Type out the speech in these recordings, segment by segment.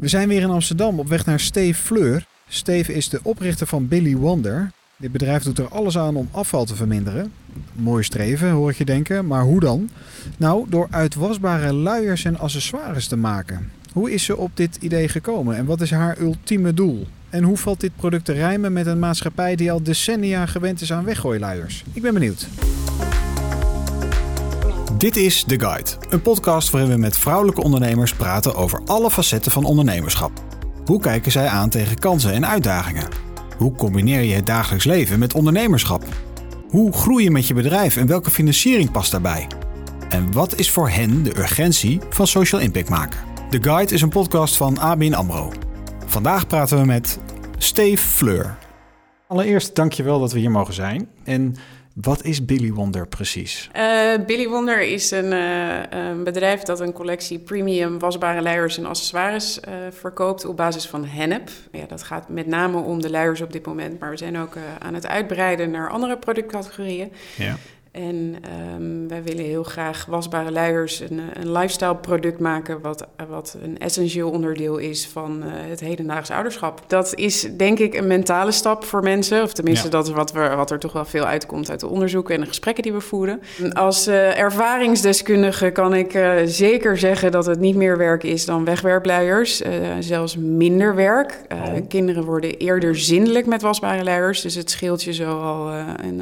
We zijn weer in Amsterdam op weg naar Steve Fleur. Steve is de oprichter van Billy Wonder. Dit bedrijf doet er alles aan om afval te verminderen. Mooi streven, hoor ik je denken, maar hoe dan? Nou, door uitwasbare luiers en accessoires te maken. Hoe is ze op dit idee gekomen en wat is haar ultieme doel? En hoe valt dit product te rijmen met een maatschappij die al decennia gewend is aan weggooiluiers? Ik ben benieuwd. Dit is The Guide, een podcast waarin we met vrouwelijke ondernemers praten over alle facetten van ondernemerschap. Hoe kijken zij aan tegen kansen en uitdagingen? Hoe combineer je het dagelijks leven met ondernemerschap? Hoe groei je met je bedrijf en welke financiering past daarbij? En wat is voor hen de urgentie van social impact maken? The Guide is een podcast van ABN AMRO. Vandaag praten we met Steve Fleur. Allereerst dankjewel dat we hier mogen zijn. En wat is Billy Wonder precies? Uh, Billy Wonder is een, uh, een, bedrijf dat een collectie premium wasbare luiers en accessoires uh, verkoopt op basis van hennep. Ja, dat gaat met name om de luiers op dit moment, maar we zijn ook aan het uitbreiden naar andere productcategorieën. Ja. En um, wij willen heel graag wasbare luiers een, een lifestyle product maken, wat, wat een essentieel onderdeel is van uh, het hedendaags ouderschap. Dat is denk ik een mentale stap voor mensen, of tenminste ja. dat is wat, we, wat er toch wel veel uitkomt uit de onderzoeken en de gesprekken die we voeren. Als uh, ervaringsdeskundige kan ik uh, zeker zeggen dat het niet meer werk is dan wegwerpluiers, zelfs minder werk. Oh. Kinderen worden eerder zindelijk met wasbare luiers, dus het scheelt je zo al een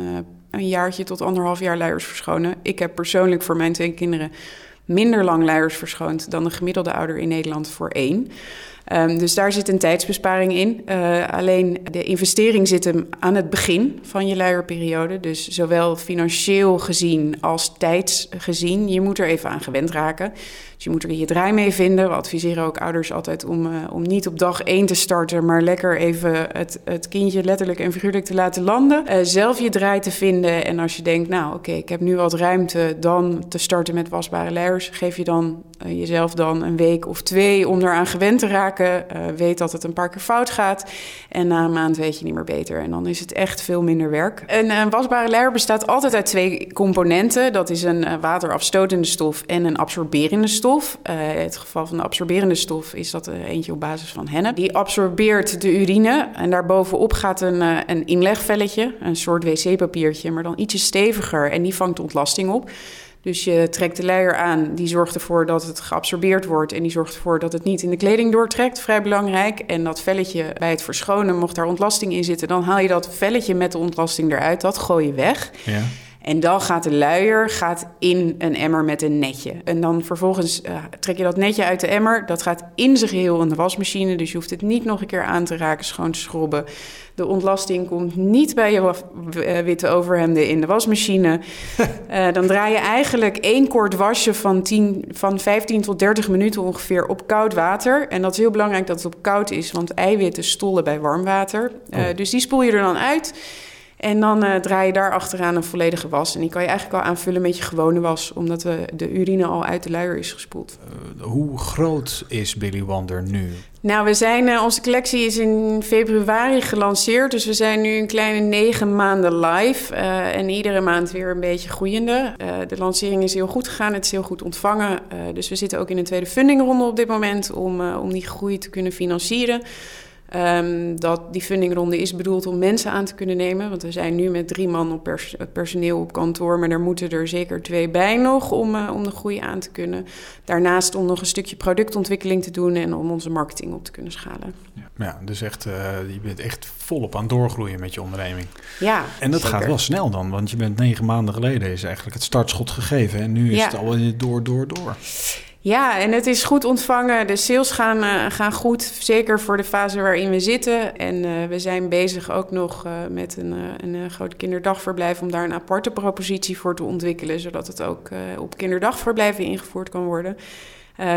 een jaartje tot anderhalf jaar luiers verschonen. Ik heb persoonlijk voor mijn twee kinderen minder lang luiers verschoond dan de gemiddelde ouder in Nederland voor één. Um, dus daar zit een tijdsbesparing in. Uh, alleen de investering zit hem aan het begin van je luierperiode. Dus zowel financieel gezien als tijdsgezien. Je moet er even aan gewend raken. Je moet er je draai mee vinden. We adviseren ook ouders altijd om, uh, om niet op dag één te starten, maar lekker even het, het kindje letterlijk en figuurlijk te laten landen. Uh, zelf je draai te vinden. En als je denkt, nou oké, ik heb nu wat ruimte, dan te starten met wasbare luiers. Geef je dan jezelf dan een week of twee om eraan gewend te raken. Weet dat het een paar keer fout gaat. En na een maand weet je niet meer beter. En dan is het echt veel minder werk. Een, wasbare luier bestaat altijd uit twee componenten. Dat is een waterafstotende stof en een absorberende stof. Uh, in het geval van de absorberende stof is dat eentje op basis van hennep. Die absorbeert de urine. En daarbovenop gaat een, een inlegvelletje, een soort wc-papiertje, maar dan ietsje steviger. En die vangt ontlasting op. Dus je trekt de luier aan, die zorgt ervoor dat het geabsorbeerd wordt en die zorgt ervoor dat het niet in de kleding doortrekt. Vrij belangrijk. En dat velletje bij het verschonen, mocht daar ontlasting in zitten, dan haal je dat velletje met de ontlasting eruit. Dat gooi je weg. Ja. En dan gaat de luier gaat in een emmer met een netje. En dan vervolgens uh, trek je dat netje uit de emmer. Dat gaat in zijn geheel in de wasmachine. Dus je hoeft het niet nog een keer aan te raken, schoon te schrobben. De ontlasting komt niet bij je witte overhemden in de wasmachine. uh, dan draai je eigenlijk één kort wasje van, 10, van 15 tot 30 minuten ongeveer op koud water. En dat is heel belangrijk dat het op koud is, want eiwitten stollen bij warm water. Uh, oh. Dus die spoel je er dan uit. En dan uh, draai je daar achteraan een volledige was. En die kan je eigenlijk al aanvullen met je gewone was, omdat de, de urine al uit de luier is gespoeld. Uh, hoe groot is Billy Wonder nu? Nou, we zijn, uh, onze collectie is in februari gelanceerd. Dus we zijn nu een kleine negen maanden live. en iedere maand weer een beetje groeiende. de lancering is heel goed gegaan, het is heel goed ontvangen. dus we zitten ook in een tweede fundingronde op dit moment om, om die groei te kunnen financieren. Um, dat die fundingronde is bedoeld om mensen aan te kunnen nemen. Want we zijn nu met drie man op pers personeel op kantoor. Maar er moeten er zeker twee bij nog om, uh, om de groei aan te kunnen. Daarnaast om nog een stukje productontwikkeling te doen en om onze marketing op te kunnen schalen. Ja, ja dus echt, uh, je bent echt volop aan doorgroeien met je onderneming. Ja, En dat zeker. gaat wel snel dan, want je bent negen maanden geleden is eigenlijk het startschot gegeven. En nu is ja. het al door, door, door. Ja, en het is goed ontvangen. De sales gaan, uh, gaan goed, zeker voor de fase waarin we zitten. En uh, we zijn bezig ook nog uh, met een, een groot kinderdagverblijf om daar een aparte propositie voor te ontwikkelen, zodat het ook op kinderdagverblijven ingevoerd kan worden.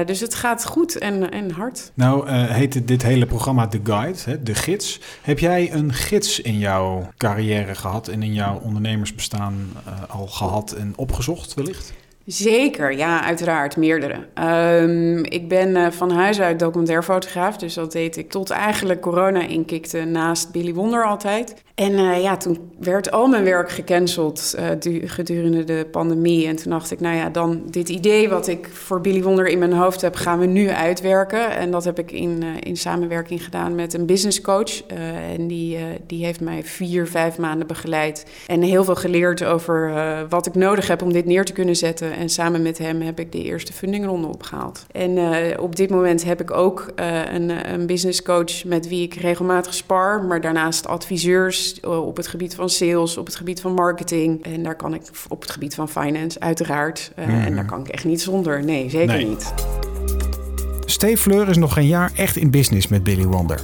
dus het gaat goed en, en hard. Nou, heet dit hele programma The Guide, hè, de gids. Heb jij een gids in jouw carrière gehad en in jouw ondernemersbestaan al gehad en opgezocht wellicht? Zeker, ja, uiteraard, meerdere. Um, ik ben uh, van huis uit documentairfotograaf, dus dat deed ik tot eigenlijk corona inkikte naast Billy Wonder altijd. En uh, ja, toen werd al mijn werk gecanceld uh, gedurende de pandemie. En toen dacht ik, nou ja, dan dit idee wat ik voor Billy Wonder in mijn hoofd heb, gaan we nu uitwerken. En dat heb ik in, in samenwerking gedaan met een business coach. en die, die heeft mij vier, vijf maanden begeleid. En heel veel geleerd over wat ik nodig heb om dit neer te kunnen zetten. En samen met hem heb ik de eerste fundingronde opgehaald. En op dit moment heb ik ook een, een business coach met wie ik regelmatig spar. Maar daarnaast adviseurs eh, op het gebied van sales, op het gebied van marketing. En daar kan ik op het gebied van finance, uiteraard. En daar kan ik echt niet zonder. Nee, zeker nee. niet. Steve Fleur is nog geen jaar echt in business met Billy Wonder.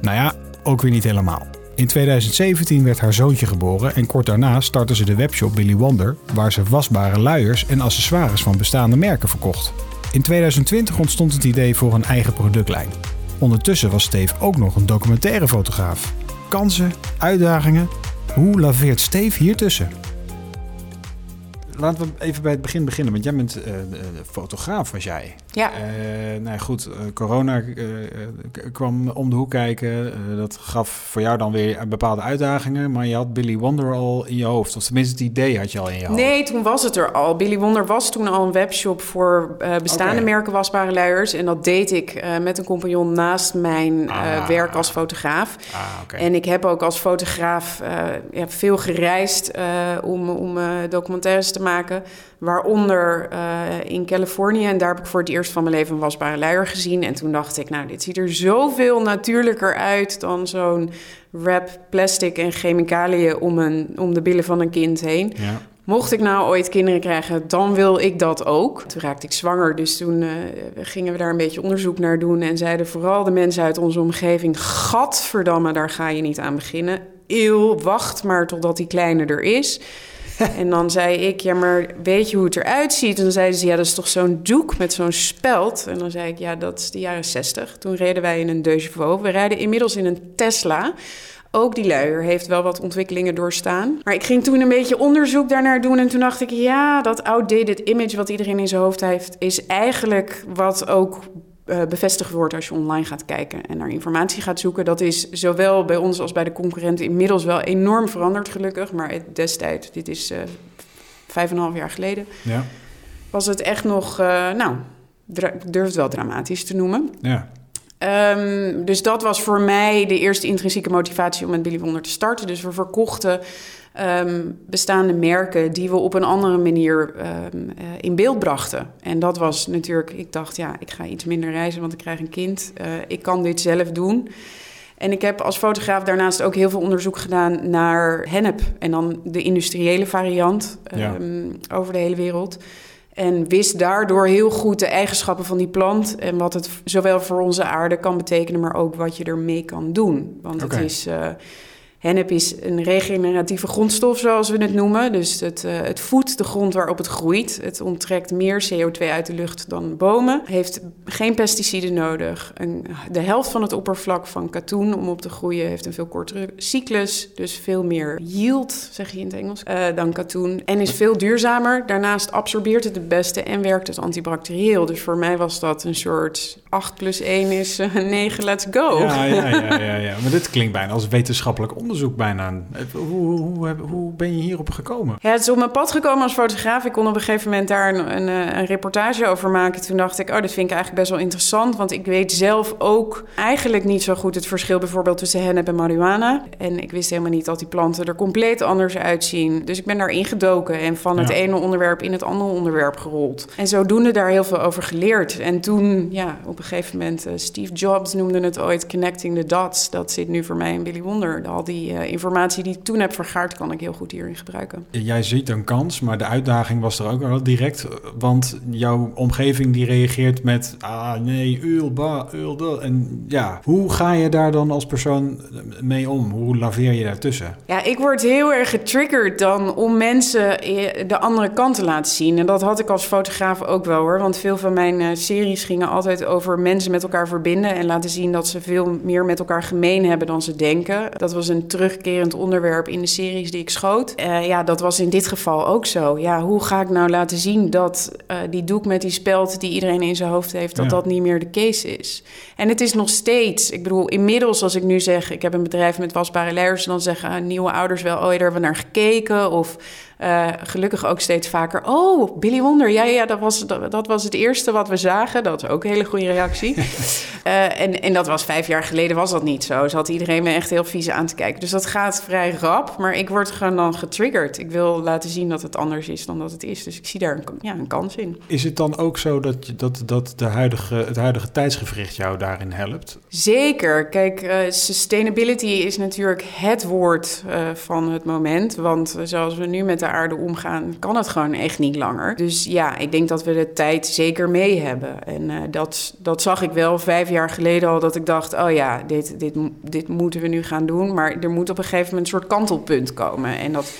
Nou ja, ook weer niet helemaal. In 2017 werd haar zoontje geboren en kort daarna startte ze de webshop Billy Wonder, waar ze wasbare luiers en accessoires van bestaande merken verkocht. In 2020 ontstond het idee voor een eigen productlijn. Ondertussen was Steve ook nog een documentaire fotograaf kansen, uitdagingen. Hoe laveert Steve hier tussen? Laten we even bij het begin beginnen, want jij bent uh, fotograaf, was jij. Ja. Uh, nou goed, uh, corona kwam om de hoek kijken. dat gaf voor jou dan weer bepaalde uitdagingen. Maar je had Billy Wonder al in je hoofd. Of tenminste, het idee had je al in je hoofd. Nee, toen was het er al. Billy Wonder was toen al een webshop voor bestaande okay. merken wasbare luiers. En dat deed ik met een compagnon naast mijn ah. werk als fotograaf. Ah, okay. En ik heb ook als fotograaf ja, veel gereisd om, om documentaires te maken. Waaronder in Californië. En daar heb ik voor het eerst van mijn leven een wasbare luier gezien. En toen dacht ik, nou, dit ziet er zoveel natuurlijker uit dan zo'n wrap plastic en chemicaliën om, een, om de billen van een kind heen. Ja. Mocht ik nou ooit kinderen krijgen, dan wil ik dat ook. Toen raakte ik zwanger, dus toen uh, gingen we daar een beetje onderzoek naar doen. En zeiden vooral de mensen uit onze omgeving: Gadverdamme, daar ga je niet aan beginnen. Eeuw, wacht maar totdat die kleine er is. en dan zei ik, ja, maar weet je hoe het eruit ziet? En dan zeiden ze, ja, dat is toch zo'n doek met zo'n speld? En dan zei ik, ja, dat is de jaren zestig. Toen reden wij in een Deux. We rijden inmiddels in een Tesla. Ook die luier heeft wel wat ontwikkelingen doorstaan. Maar ik ging toen een beetje onderzoek daarnaar doen. En toen dacht ik, ja, dat outdated image wat iedereen in zijn hoofd heeft... is eigenlijk wat ook bevestigd wordt als je online gaat kijken en naar informatie gaat zoeken. Dat is zowel bij ons als bij de concurrenten inmiddels wel enorm veranderd, gelukkig. Maar destijds, dit is uh, vijf en een half jaar geleden, ja. was het echt nog, uh, nou, ik durf het wel dramatisch te noemen. Ja. Um, dus dat was voor mij de eerste intrinsieke motivatie om met Billy Wonder te starten. Dus we verkochten um, bestaande merken die we op een andere manier um, uh, in beeld brachten. En dat was natuurlijk, ik dacht, ja, ik ga iets minder reizen, want ik krijg een kind. Uh, ik kan dit zelf doen. En ik heb als fotograaf daarnaast ook heel veel onderzoek gedaan naar hennep. En dan de industriële variant ja. over de hele wereld. En wist daardoor heel goed de eigenschappen van die plant en wat het zowel voor onze aarde kan betekenen, maar ook wat je ermee kan doen. Want okay. het is. Uh, Hennep is een regeneratieve grondstof, zoals we het noemen. Dus het, uh, het voedt de grond waarop het groeit. Het onttrekt meer CO2 uit de lucht dan bomen. Heeft geen pesticiden nodig. Een, de helft van het oppervlak van katoen om op te groeien heeft een veel kortere cyclus. Dus veel meer yield, zeg je in het Engels, uh, dan katoen. En is veel duurzamer. Daarnaast absorbeert het het beste en werkt het antibacterieel. Dus voor mij was dat een soort 8 plus 1 is uh, 9, let's go. Ja, ja, ja, ja, ja. Maar dit klinkt bijna als wetenschappelijk onderzoek bijna. Hoe, hoe, hoe, ben je hierop gekomen? Ja, het is op mijn pad gekomen als fotograaf. Ik kon op een gegeven moment daar een, een, een, reportage over maken. Toen dacht ik, oh, dit vind ik eigenlijk best wel interessant. Want ik weet zelf ook eigenlijk niet zo goed het verschil bijvoorbeeld tussen hennep en marihuana. En ik wist helemaal niet dat die planten er compleet anders uitzien. Dus ik ben daar ingedoken en van het ja. ene onderwerp in het andere onderwerp gerold. En zodoende daar heel veel over geleerd. En toen, ja, op een gegeven moment, uh, Steve Jobs noemde het ooit Connecting the Dots. Dat zit nu voor mij in Billy Wonder. Al die uh, informatie die ik toen heb vergaard, kan ik heel goed hierin gebruiken. Jij ziet een kans, maar de uitdaging was er ook wel direct. Want jouw omgeving die reageert met... ah nee, ulba, ulda. En ja, hoe ga je daar dan als persoon mee om? Hoe laveer je daartussen? Ja, ik word heel erg getriggerd dan om mensen de andere kant te laten zien. En dat had ik als fotograaf ook wel hoor. Want veel van mijn series gingen altijd over mensen met elkaar verbinden... en laten zien dat ze veel meer met elkaar gemeen hebben dan ze denken. Dat was een terugkerend onderwerp in de series die ik schoot. Uh, ja, dat was in dit geval ook zo. Ja, hoe ga ik nou laten zien dat uh, die doek met die speld die iedereen in zijn hoofd heeft, dat Ja. dat niet meer de case is? En het is nog steeds, ik bedoel, inmiddels als ik nu zeg, ik heb een bedrijf met wasbare luiers, dan zeggen nieuwe ouders wel, oh, daar hebben we naar gekeken. Of uh, gelukkig ook steeds vaker, oh, Billy Wonder, ja, ja, dat was, dat, dat was het eerste wat we zagen. Dat is ook een hele goede reactie. uh, en, en dat was vijf jaar geleden, was dat niet zo. Zat iedereen me echt heel vies aan te kijken. Dus dat gaat vrij rap, maar ik word gewoon dan getriggerd. Ik wil laten zien dat het anders is dan dat het is. Dus ik zie daar een, ja, een kans in. Is het dan ook zo dat, dat, dat de huidige, het huidige tijdsgevricht jou daarin helpt? Zeker. Kijk, uh, sustainability is natuurlijk het woord van het moment. Want zoals we nu met de aarde omgaan, kan het gewoon echt niet langer. Dus ja, ik denk dat we de tijd zeker mee hebben. En uh, dat, dat zag ik wel vijf jaar geleden al, dat ik dacht... oh ja, dit, dit, dit moeten we nu gaan doen. Maar er moet op een gegeven moment een soort kantelpunt komen. En dat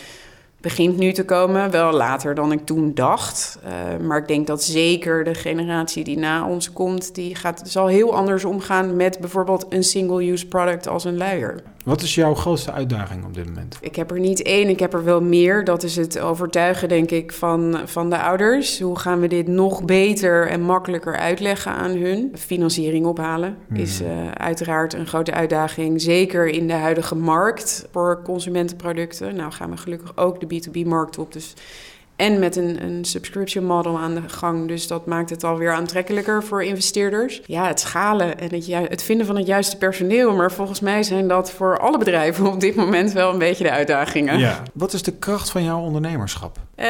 begint nu te komen, wel later dan ik toen dacht. Uh, maar ik denk dat zeker de generatie die na ons komt... die gaat, zal heel anders omgaan met bijvoorbeeld een single-use product als een luier. Wat is jouw grootste uitdaging op dit moment? Ik heb er niet één, ik heb er wel meer. Dat is het overtuigen, denk ik, van, van de ouders. Hoe gaan we dit nog beter en makkelijker uitleggen aan hun? Financiering ophalen hmm. is uh, uiteraard een grote uitdaging. Zeker in de huidige markt voor consumentenproducten. Nou gaan we gelukkig ook de B2B-markt op. Dus en met een, een subscription model aan de gang. Dus dat maakt het alweer aantrekkelijker voor investeerders. Ja, het schalen en het, het vinden van het juiste personeel. Maar volgens mij zijn dat voor alle bedrijven op dit moment wel een beetje de uitdagingen. Ja. Wat is de kracht van jouw ondernemerschap? Uh,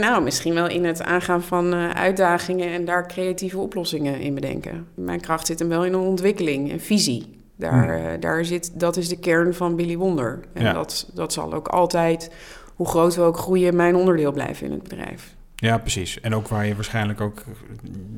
nou, misschien wel in het aangaan van uh, uitdagingen en daar creatieve oplossingen in bedenken. Mijn kracht zit hem wel in een ontwikkeling, een visie. Daar, hmm. uh, daar zit, dat is de kern van Billy Wonder. En ja. dat, dat zal ook altijd hoe groot we ook groeien, mijn onderdeel blijven in het bedrijf. Ja, precies. En ook waar je waarschijnlijk ook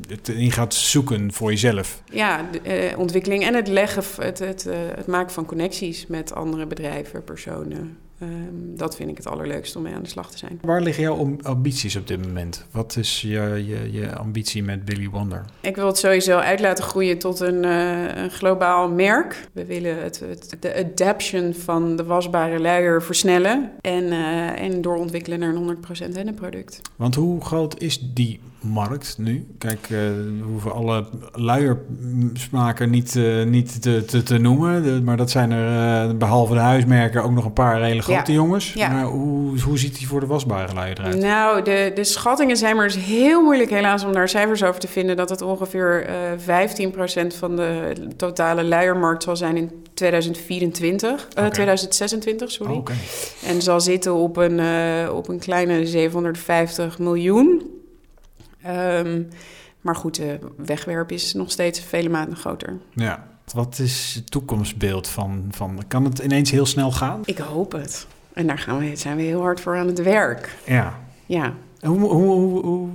het in gaat zoeken voor jezelf. Ja, de, uh, ontwikkeling en het leggen, het, het, uh, het maken van connecties met andere bedrijven, personen. Um, dat vind ik het allerleukste om mee aan de slag te zijn. Waar liggen jouw ambities op dit moment? Wat is je, je, je ambitie met Billy Wonder? Ik wil het sowieso uit laten groeien tot een, uh, een globaal merk. We willen het, het, de adaption van de wasbare luier versnellen. En, uh, en doorontwikkelen naar een 100% hennenproduct. Want hoe groot is die markt nu? Kijk, uh, we hoeven alle luiersmaken niet, uh, niet te, te, te noemen. De, maar dat zijn er uh, behalve de huismerken ook nog een paar hele grote ja. jongens. Ja. Maar hoe, hoe ziet die voor de wasbare luier eruit? Nou, de, de schattingen zijn maar eens heel moeilijk helaas om daar cijfers over te vinden. Dat het ongeveer 15% van de totale luiermarkt zal zijn in 2024. Okay. 2026, sorry. Oh, okay. En zal zitten op een, op een kleine 750 miljoen. Um, maar goed, de wegwerp is nog steeds vele maten groter. Ja. Wat is het toekomstbeeld van, van... Kan het ineens heel snel gaan? Ik hoop het. En daar gaan we, zijn we heel hard voor aan het werk. Ja. Ja. Hoe, hoe, hoe, hoe,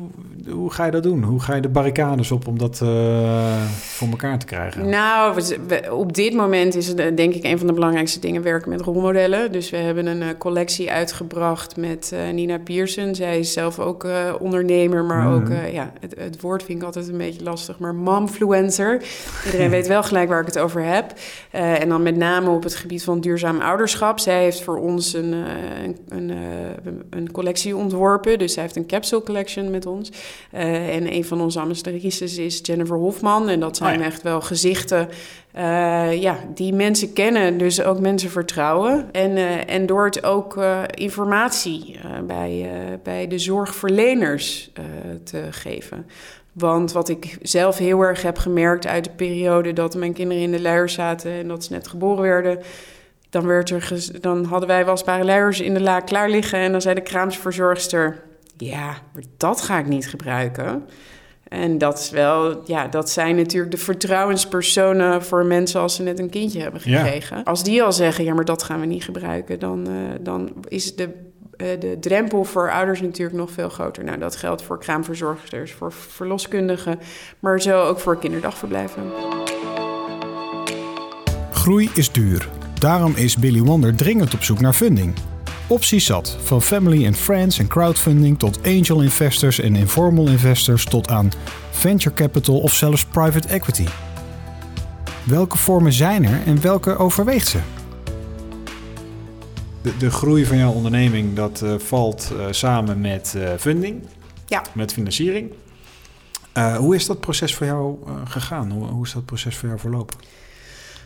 hoe ga je dat doen? Hoe ga je de barricades op om dat uh, voor elkaar te krijgen? Nou, op dit moment is het denk ik een van de belangrijkste dingen werken met rolmodellen. Dus we hebben een uh, collectie uitgebracht met Nina Pierson. Zij is zelf ook ondernemer, maar mm. ook, ja, het, het, woord vind ik altijd een beetje lastig, maar momfluencer. Iedereen weet wel gelijk waar ik het over heb. en dan met name op het gebied van duurzaam ouderschap. Zij heeft voor ons een, een, een, een collectie ontworpen. Dus zij heeft een capsule collection met ons. Uh, en een van onze ambassadrices is Jennifer Hofman. En dat zijn Oh ja. echt wel gezichten uh, ja, die mensen kennen, dus ook mensen vertrouwen. En, uh, en door het ook uh, informatie bij, bij de zorgverleners te geven. Want wat ik zelf heel erg heb gemerkt uit de periode dat mijn kinderen in de luier zaten en dat ze net geboren werden. Dan, werd er dan hadden wij wasbare luiers in de la klaar liggen. En dan zei de kraamsverzorgster: Ja, maar dat ga ik niet gebruiken. En dat is wel, ja, dat zijn natuurlijk de vertrouwenspersonen voor mensen als ze net een kindje hebben Ja. gekregen. Als die al zeggen, ja, maar dat gaan we niet gebruiken, dan, uh, dan is de, uh, de drempel voor ouders natuurlijk nog veel groter. Nou, dat geldt voor kraamverzorgsters, voor verloskundigen, maar zo ook voor kinderdagverblijven. Groei is duur. Daarom is Billy Wonder dringend op zoek naar funding. Opties zat, van family and friends en crowdfunding tot angel investors en informal investors tot aan venture capital of zelfs private equity. Welke vormen zijn er en welke overweegt ze? De, de groei van jouw onderneming, dat uh, valt uh, samen met uh, funding, ja. met financiering. hoe is dat proces voor jou gegaan? Hoe, hoe is dat proces voor jou verlopen?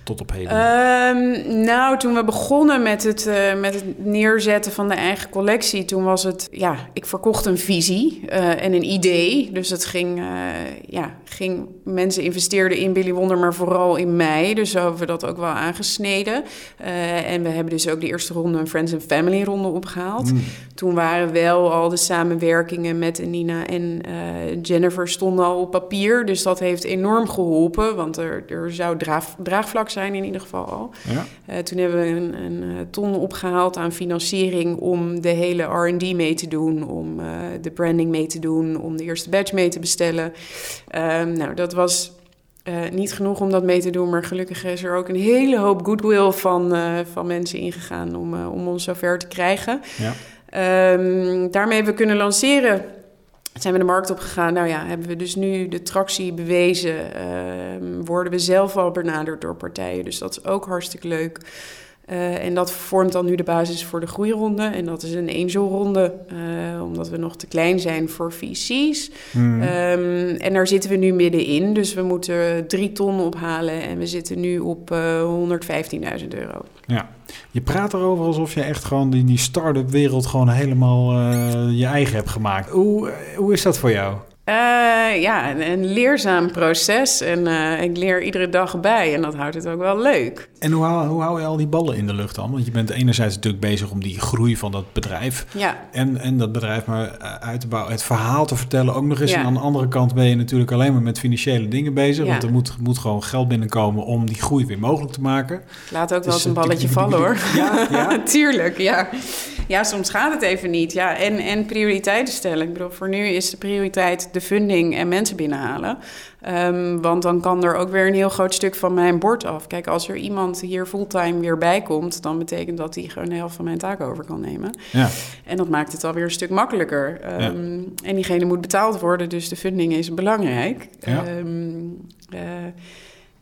Tot op heden? Um, nou, toen we begonnen met het, uh, met het neerzetten van de eigen collectie, toen was het, ja, ik verkocht een visie uh, en een idee. Dus het ging, uh, ja, ging, mensen investeerden in Billy Wonder, maar vooral in mij. Dus zo hebben we dat ook wel aangesneden. en we hebben dus ook de eerste ronde een Friends and Family ronde opgehaald. Mm. Toen waren wel al de samenwerkingen met Nina en Jennifer stonden al op papier. Dus dat heeft enorm geholpen, want er, er zou draag, draagvlak zijn zijn in ieder geval al. Ja. Uh, toen hebben we een, een, eh, ton opgehaald aan financiering om de hele R&D mee te doen, om uh, de branding mee te doen, om de eerste batch mee te bestellen. Um, nou, dat was uh, niet genoeg om dat mee te doen, maar gelukkig is er ook een hele hoop goodwill van, uh, van mensen ingegaan om, uh, om ons zover te krijgen. Ja. Um, daarmee hebben we kunnen lanceren zijn we de markt op gegaan. Nou ja, hebben we dus nu de tractie bewezen. Uh, worden we zelf al benaderd door partijen. Dus dat is ook hartstikke leuk. Uh, en dat vormt dan nu de basis voor de groeironde. En dat is een angelronde, uh, omdat we nog te klein zijn voor VC's. Mm. Um, en daar zitten we nu middenin. Dus we moeten drie ton ophalen en we zitten nu op uh, 115.000 euro. Ja, je praat erover alsof je echt gewoon die, die start-up wereld gewoon helemaal je eigen hebt gemaakt. Hoe, hoe is dat voor jou? Uh, ja, een, een, leerzaam proces. En uh, ik leer iedere dag bij en dat houdt het ook wel leuk. En hoe hou, hoe hou je al die ballen in de lucht dan? Want je bent enerzijds natuurlijk bezig om die groei van dat bedrijf. Ja. En, en dat bedrijf maar eh, uit te bouwen, het verhaal te vertellen. Ook nog eens. Ja. En aan de andere kant ben je natuurlijk alleen maar met financiële dingen bezig. Ja. Want er moet, moet gewoon geld binnenkomen om die groei weer mogelijk te maken. Laat ook wel eens een balletje vallen hoor. Ja, ja. Tuurlijk, ja. Ja, soms gaat het even niet. Ja, en, en prioriteiten stellen. Ik bedoel, voor nu is de prioriteit de funding en mensen binnenhalen. Um, want dan kan er ook weer een heel groot stuk van mijn bord af. Kijk, als er iemand hier fulltime weer bij komt, dan betekent dat hij gewoon de helft van mijn taak over kan nemen. Ja. En dat maakt het alweer een stuk makkelijker. Um, ja. En diegene moet betaald worden, dus de funding is belangrijk. Ja. Um, uh,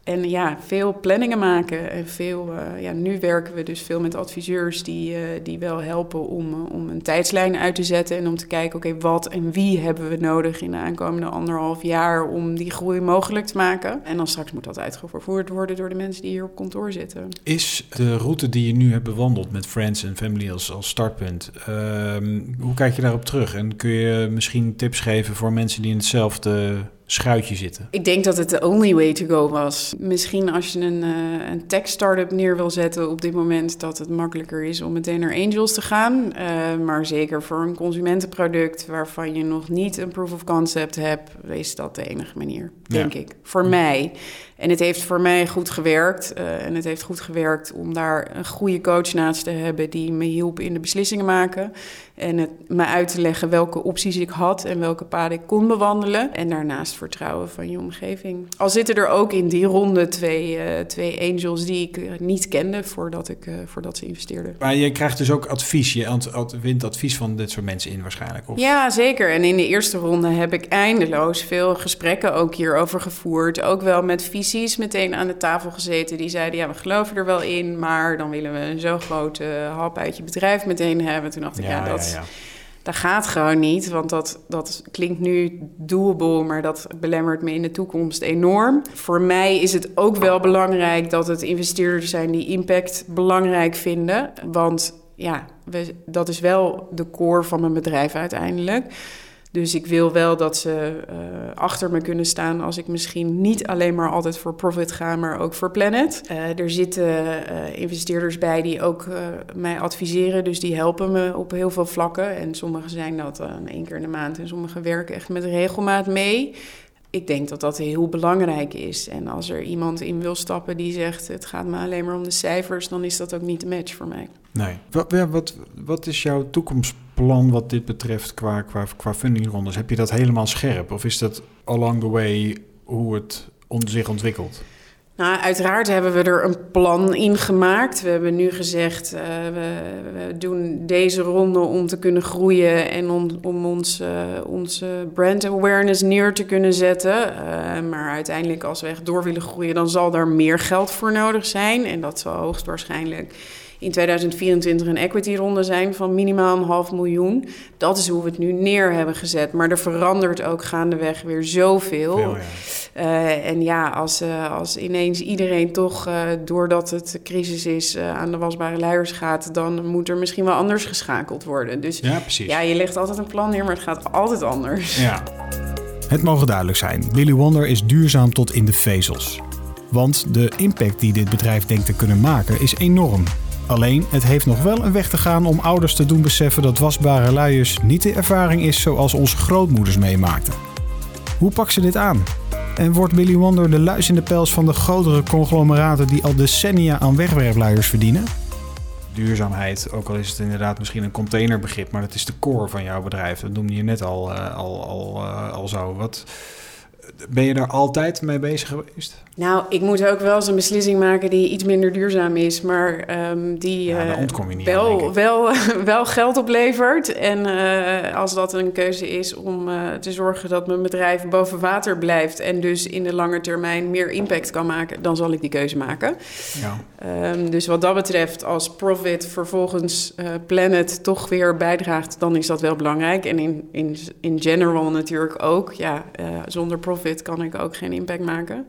en ja, veel planningen maken. En veel, uh, ja, nu werken we dus veel met adviseurs die, uh, die wel helpen om, uh, om een tijdslijn uit te zetten. En om te kijken, oké, wat en wie hebben we nodig in de aankomende anderhalf jaar om die groei mogelijk te maken. En dan straks moet dat uitgevoerd worden door de mensen die hier op kantoor zitten. Is de route die je nu hebt bewandeld met Friends en Family als, als startpunt, ehm, hoe kijk je daarop terug? En kun je misschien tips geven voor mensen die in hetzelfde schuitje zitten? Ik denk dat het de only way to go was. Misschien als je een, uh, een tech startup neer wil zetten op dit moment, dat het makkelijker is om meteen naar angels te gaan. Uh, maar zeker voor een consumentenproduct waarvan je nog niet een proof of concept hebt, is dat de enige manier, denk ja. ik. Voor mij. En het heeft voor mij goed gewerkt. Uh, en het heeft goed gewerkt om daar een goede coach naast te hebben die me hielp in de beslissingen maken. En het, me uit te leggen welke opties ik had en welke paden ik kon bewandelen. En daarnaast vertrouwen van je omgeving. Al zitten er ook in die ronde twee, uh, twee angels die ik niet kende voordat, ik, uh, voordat ze investeerden. Maar je krijgt dus ook advies. Je wint advies van dit soort mensen in waarschijnlijk. Of? Ja, zeker. En in de eerste ronde heb ik eindeloos veel gesprekken ook hierover gevoerd. Ook wel met visies meteen aan de tafel gezeten. Die zeiden, ja, we geloven er wel in, maar dan willen we een zo grote hap uit je bedrijf meteen hebben. Toen dacht ik, ja, ja dat... Ja, ja dat gaat gewoon niet, want dat, dat klinkt nu doable, maar dat belemmert me in de toekomst enorm. Voor mij is het ook wel belangrijk dat het investeerders zijn die impact belangrijk vinden. Want ja, we, dat is wel de core van mijn bedrijf uiteindelijk. Dus ik wil wel dat ze uh, achter me kunnen staan als ik misschien niet alleen maar altijd voor profit ga, maar ook voor planet. Uh, er zitten uh, investeerders bij die ook mij adviseren, dus die helpen me op heel veel vlakken. En sommigen zijn dat één keer in de maand en sommigen werken echt met regelmaat mee. Ik denk dat dat heel belangrijk is. En als er iemand in wil stappen die zegt: het gaat me alleen maar om de cijfers, dan is dat ook niet de match voor mij. Nee. Wat, wat, wat is jouw toekomst? plan wat dit betreft qua, qua, qua fundingrondes? Heb je dat helemaal scherp? Of is dat along the way hoe het zich ontwikkelt? Nou, uiteraard hebben we er een plan in gemaakt. We hebben nu gezegd, uh, we, we, doen deze ronde om te kunnen groeien en om, om ons, uh, onze brand awareness neer te kunnen zetten. Uh, maar uiteindelijk, als we echt door willen groeien, dan zal er meer geld voor nodig zijn. En dat zal hoogstwaarschijnlijk in 2024 een equity ronde zijn van minimaal een half miljoen. Dat is hoe we het nu neer hebben gezet. Maar er verandert ook gaandeweg weer zoveel. Veel, ja. Eh, en ja, als, eh, als ineens iedereen toch, eh, doordat het crisis is, aan de wasbare luiers gaat, dan moet er misschien wel anders geschakeld worden. Dus Ja, precies. ja, je legt altijd een plan neer, maar het gaat altijd anders. Ja. Het mogen duidelijk zijn: Willy Wonder is duurzaam tot in de vezels. Want de impact die dit bedrijf denkt te kunnen maken is enorm. Alleen, het heeft nog wel een weg te gaan om ouders te doen beseffen dat wasbare luiers niet de ervaring is zoals onze grootmoeders meemaakten. Hoe pakt ze dit aan? En wordt Willy Wonder de luis in de pels van de grotere conglomeraten die al decennia aan wegwerpluiers verdienen? Duurzaamheid, ook al is het inderdaad misschien een containerbegrip, maar dat is de core van jouw bedrijf. Dat noemde je net al, eh, al, al, eh, al zo. Wat, ben je daar altijd mee bezig geweest? Nou, ik moet ook wel eens een beslissing maken die iets minder duurzaam is, maar ehm, die Ja, eh, niet wel, wel, wel geld oplevert. En eh, als dat een keuze is om eh, te zorgen dat mijn bedrijf boven water blijft en dus in de lange termijn meer impact kan maken, dan zal ik die keuze maken. Ja. Ehm, dus wat dat betreft, als profit vervolgens Planet toch weer bijdraagt, dan is dat wel belangrijk. En in, in, in general natuurlijk ook. Ja, zonder profit kan ik ook geen impact maken.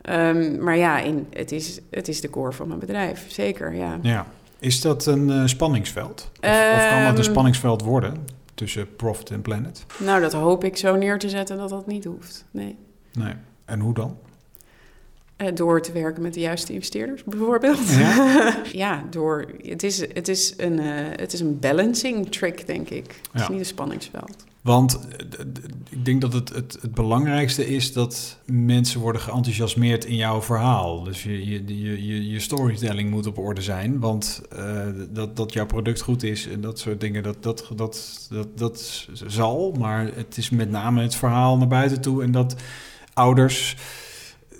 Ehm, maar ja, in, het, is, het is de core van mijn bedrijf, zeker, ja. ja. Is dat een eh, spanningsveld? Of, of kan dat een Ehm, spanningsveld worden tussen Profit en Planet? Nou, dat hoop ik zo neer te zetten dat dat niet hoeft. Nee. Nee. En hoe dan? Eh, door te werken met de juiste investeerders, bijvoorbeeld. Ja? Ja, door. Het is, het, is een, eh, het is een balancing trick, denk ik. Het Ja. is niet een spanningsveld. Want eh, ik denk dat het, het, het belangrijkste is dat mensen worden geenthousiasmeerd in jouw verhaal. Dus je, je, je, je, je storytelling moet op orde zijn. Want dat, dat jouw product goed is en dat soort dingen, dat, dat, dat, dat, dat zal. Maar het is met name het verhaal naar buiten toe. En dat ouders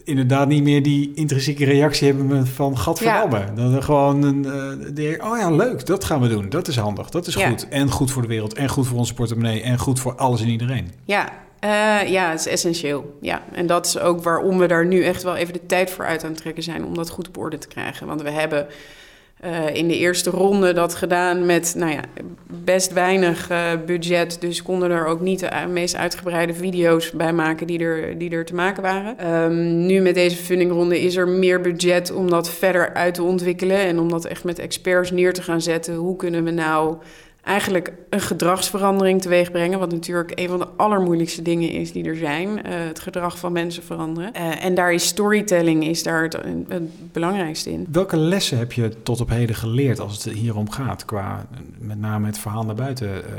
inderdaad niet meer die intrinsieke reactie hebben van gadverdamme. Dat er gewoon een, eh, die, oh ja, leuk, dat gaan we doen. Dat is handig, dat is Ja. goed. En goed voor de wereld, en goed voor onze portemonnee, en goed voor alles en iedereen. Ja, eh, ja, het is essentieel. Ja, en dat is ook waarom we daar nu echt wel even de tijd voor uit aan het trekken zijn om dat goed op orde te krijgen. Want we hebben eh, in de eerste ronde dat gedaan met, nou ja, best weinig eh, budget. Dus konden er ook niet de meest uitgebreide video's bij maken die er, die er te maken waren. Ehm, nu met deze fundingronde is er meer budget om dat verder uit te ontwikkelen en om dat echt met experts neer te gaan zetten. Hoe kunnen we nou eigenlijk een gedragsverandering teweeg brengen. Wat natuurlijk een van de allermoeilijkste dingen is die er zijn. eh, het gedrag van mensen veranderen. Eh, en daar is storytelling is daar het, belangrijkste in. Welke lessen heb je tot op heden geleerd als het hier om gaat? Qua met name het verhaal naar buiten. eh,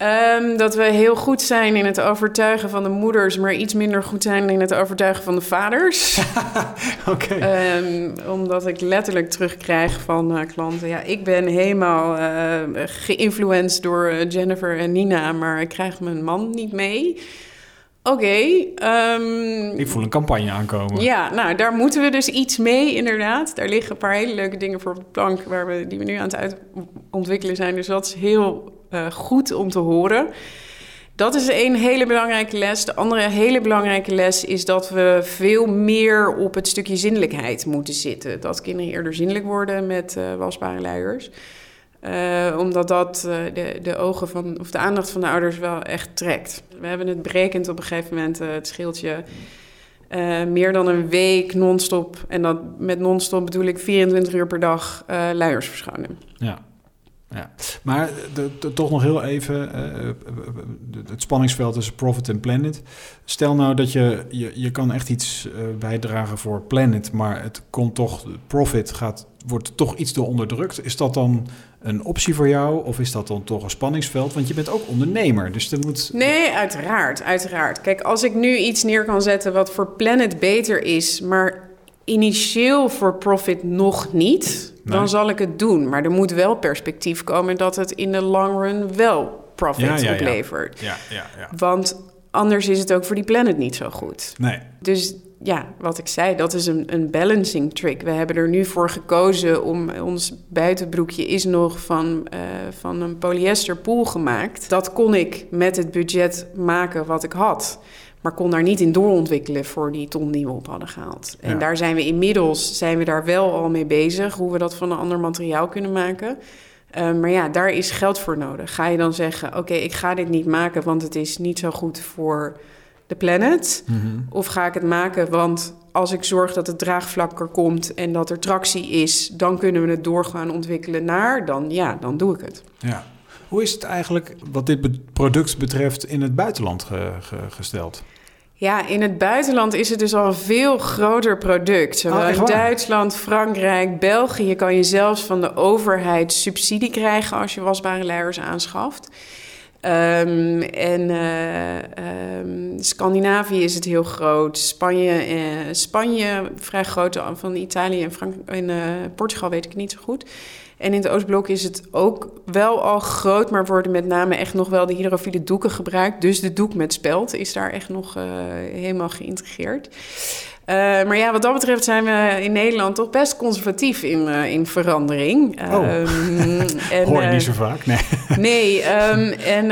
Ehm, dat we heel goed zijn in het overtuigen van de moeders, maar iets minder goed zijn in het overtuigen van de vaders. Oké. Ehm, omdat ik letterlijk terugkrijg van eh, klanten. Ja, ik ben helemaal eh geïnfluenced door eh, Jennifer en Nina, maar ik krijg mijn man niet mee. Oké. ehm, ik voel een campagne aankomen. ja, nou, daar moeten we dus iets mee, inderdaad. Daar liggen een paar hele leuke dingen voor op de plank waar we, die we nu aan het uitontwikkelen zijn. Dus dat is heel eh, goed om te horen. Dat is een hele belangrijke les. De andere hele belangrijke les is dat we veel meer op het stukje zinnelijkheid moeten zitten. Dat kinderen eerder zinnelijk worden met eh, wasbare luiers. Eh, omdat dat de, de ogen van, of de aandacht van de ouders wel echt trekt. We hebben het berekend op een gegeven moment, het scheeltje. meer dan een week non-stop. En dat met non-stop bedoel ik 24 uur per dag luiers verschonen. Ja. Ja. Maar de- de- toch nog heel even eh, eh, het spanningsveld tussen Profit en Planet. Stel nou dat je, je, je kan echt iets eh, bijdragen voor Planet, maar het komt toch, Profit gaat, wordt toch iets door onderdrukt. Is dat dan een optie voor jou of is dat dan toch een spanningsveld? Want je bent ook ondernemer, dus er moet... Nee, uiteraard, uiteraard. Kijk, als ik nu iets neer kan zetten wat voor Planet beter is, maar initieel voor profit nog niet, Nee. dan zal ik het doen. Maar er moet wel perspectief komen dat het in de long run wel profit Ja, ja, oplevert. Ja, ja, ja. Want anders is het ook voor die planet niet zo goed. Nee, Dus ja, wat ik zei, dat is een, een balancing trick. We hebben er nu voor gekozen om ons buitenbroekje is nog van, eh, van een polyester pool gemaakt. Dat kon ik met het budget maken wat ik had. Maar kon daar niet in doorontwikkelen voor die ton die we op hadden gehaald. En Ja. daar zijn we inmiddels zijn we daar wel al mee bezig. Hoe we dat van een ander materiaal kunnen maken. Eh, maar ja, daar is geld voor nodig. Ga je dan zeggen: Oké, ik ga dit niet maken, want het is niet zo goed voor de planet. Mhm. Of ga ik het maken, want als ik zorg dat het draagvlak er komt en dat er tractie is, dan kunnen we het door gaan ontwikkelen naar, dan ja, dan doe ik het. Ja. Hoe is het eigenlijk wat dit product betreft in het buitenland ge- ge- gesteld? Ja, in het buitenland is het dus al een veel groter product. Zowel Oh, in? Duitsland, Frankrijk, België kan je zelfs van de overheid subsidie krijgen als je wasbare luiers aanschaft. Ehm, en eh, ehm, Scandinavië is het heel groot. Spanje, eh, Spanje vrij groot. Van Italië en, Frank en eh, Portugal weet ik niet zo goed. En in het Oostblok is het ook wel al groot, maar worden met name echt nog wel de hydrofiele doeken gebruikt. Dus de doek met speld is daar echt nog eh, helemaal geïntegreerd. Eh, maar ja, wat dat betreft zijn we in Nederland toch best conservatief in, eh, in verandering. Oh. En, Hoor je eh, niet zo vaak? Nee. Nee, ehm, en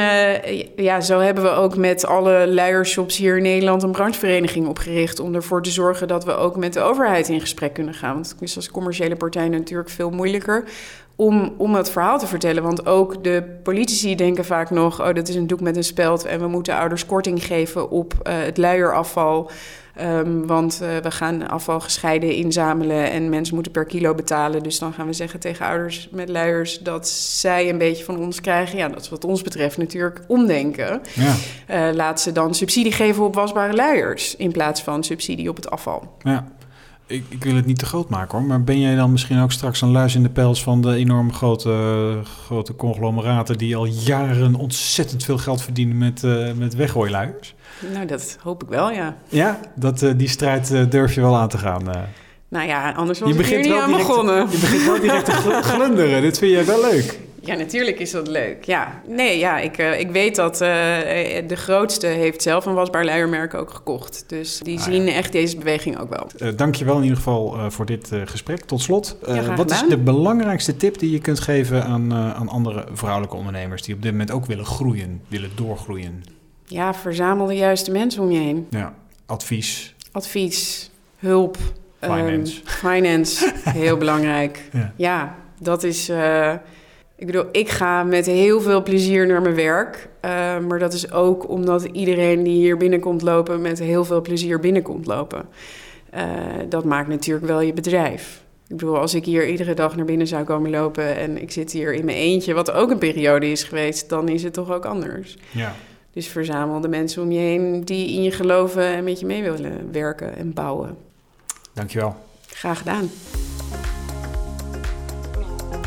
ja, zo hebben we ook met alle luiershops hier in Nederland een branchevereniging opgericht. Om ervoor te zorgen dat we ook met de overheid in gesprek kunnen gaan. Want het is als commerciële partij natuurlijk veel moeilijker om, om het verhaal te vertellen. Want ook de politici denken vaak nog: oh, dat is een doek met een speld. En we moeten ouders korting geven op het luierafval. Ehm, want eh, we gaan afval gescheiden inzamelen en mensen moeten per kilo betalen. Dus dan gaan we zeggen tegen ouders met luiers dat zij een beetje van ons krijgen. Ja, dat is wat ons betreft natuurlijk omdenken. Ja. Eh, laat ze dan subsidie geven op wasbare luiers in plaats van subsidie op het afval. ja. Ik, ik wil het niet te groot maken hoor, maar ben jij dan misschien ook straks een luis in de pels van de enorme grote, grote conglomeraten die al jaren ontzettend veel geld verdienen met, eh met weggooiluiers? Nou, dat hoop ik wel, ja. Ja, dat, eh, die strijd eh, durf je wel aan te gaan. Nou ja, anders was ik hier niet aan direct, begonnen. je begint wel direct te gl- glunderen. Dit vind jij wel leuk. Ja, natuurlijk is dat leuk. Ja, nee, ja, ik, eh, ik weet dat eh, de grootste heeft zelf een wasbaar luiermerk ook gekocht. Dus die Ah, zien echt deze beweging ook wel. Uh, Dank je wel in ieder geval uh, voor dit gesprek. Tot slot, Ja, wat is de belangrijkste tip die je kunt geven aan, aan andere vrouwelijke ondernemers die op dit moment ook willen groeien, willen doorgroeien? Ja, verzamel de juiste mensen om je heen. Ja, advies. Advies, hulp. Finance. Um, finance, heel belangrijk. Ja. ja, dat is... Ik bedoel, ik ga met heel veel plezier naar mijn werk. Uh, maar dat is ook omdat iedereen die hier binnenkomt lopen... met heel veel plezier binnenkomt lopen. Uh, dat maakt natuurlijk wel je bedrijf. Ik bedoel, als ik hier iedere dag naar binnen zou komen lopen... en ik zit hier in mijn eentje, wat ook een periode is geweest... dan is het toch ook anders. Ja. Dus verzamel de mensen om je heen die in je geloven... en met je mee willen werken en bouwen. Dankjewel. Graag gedaan.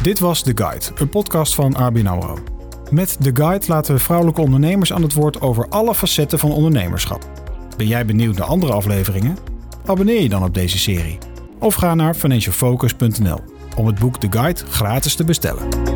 Dit was The Guide, een podcast van ABN AMRO. Met The Guide laten we vrouwelijke ondernemers aan het woord over alle facetten van ondernemerschap. Ben jij benieuwd naar andere afleveringen? Abonneer je dan op deze serie. Of ga naar financialfocus.nl om het boek The Guide gratis te bestellen.